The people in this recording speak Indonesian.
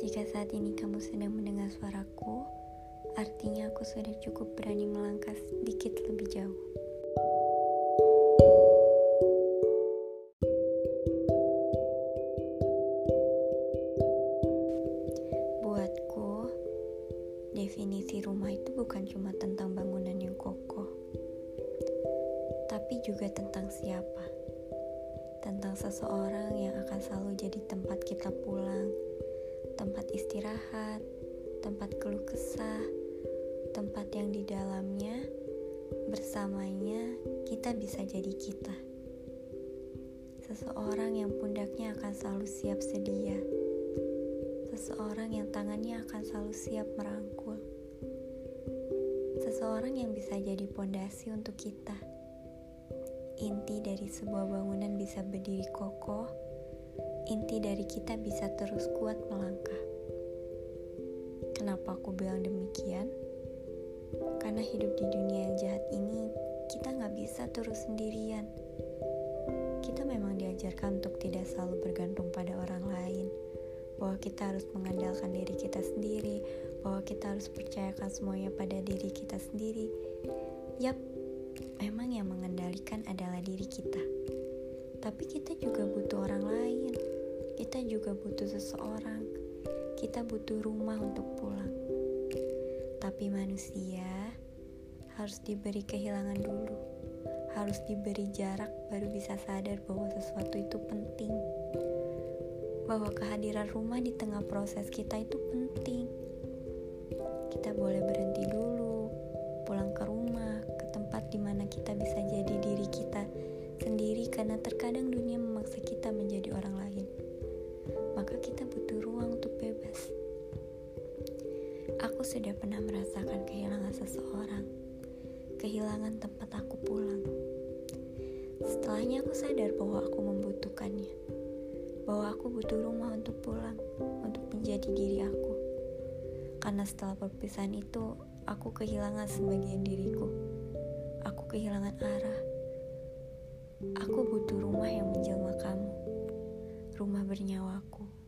Jika saat ini kamu sedang mendengar suaraku, artinya aku sudah cukup berani melangkah sedikit lebih jauh. Buatku, definisi rumah itu bukan cuma tentang bangunan yang kokoh, tapi juga tentang siapa. Tentang seseorang yang akan selalu jadi tempat kita pulang, tempat istirahat, tempat keluh kesah, tempat yang di dalamnya bersamanya kita bisa jadi kita. Seseorang yang pundaknya akan selalu siap sedia. Seseorang yang tangannya akan selalu siap merangkul. Seseorang yang bisa jadi pondasi untuk kita. Inti dari sebuah bangunan bisa berdiri kokoh inti dari kita bisa terus kuat melangkah. Kenapa aku bilang demikian? Karena hidup di dunia yang jahat ini, kita nggak bisa terus sendirian. Kita memang diajarkan untuk tidak selalu bergantung pada orang lain, bahwa kita harus mengandalkan diri kita sendiri, bahwa kita harus percayakan semuanya pada diri kita sendiri. Yap, memang yang mengendalikan adalah diri kita. Tapi kita juga butuh orang lain kita juga butuh seseorang. Kita butuh rumah untuk pulang. Tapi manusia harus diberi kehilangan dulu. Harus diberi jarak baru bisa sadar bahwa sesuatu itu penting. Bahwa kehadiran rumah di tengah proses kita itu penting. Kita boleh berhenti dulu, pulang ke rumah, ke tempat di mana kita bisa jadi diri kita sendiri karena terkadang dunia memaksa kita menjadi orang lain sudah pernah merasakan kehilangan seseorang, kehilangan tempat aku pulang. Setelahnya aku sadar bahwa aku membutuhkannya, bahwa aku butuh rumah untuk pulang, untuk menjadi diri aku. Karena setelah perpisahan itu, aku kehilangan sebagian diriku. Aku kehilangan arah. Aku butuh rumah yang menjelma kamu rumah bernyawaku.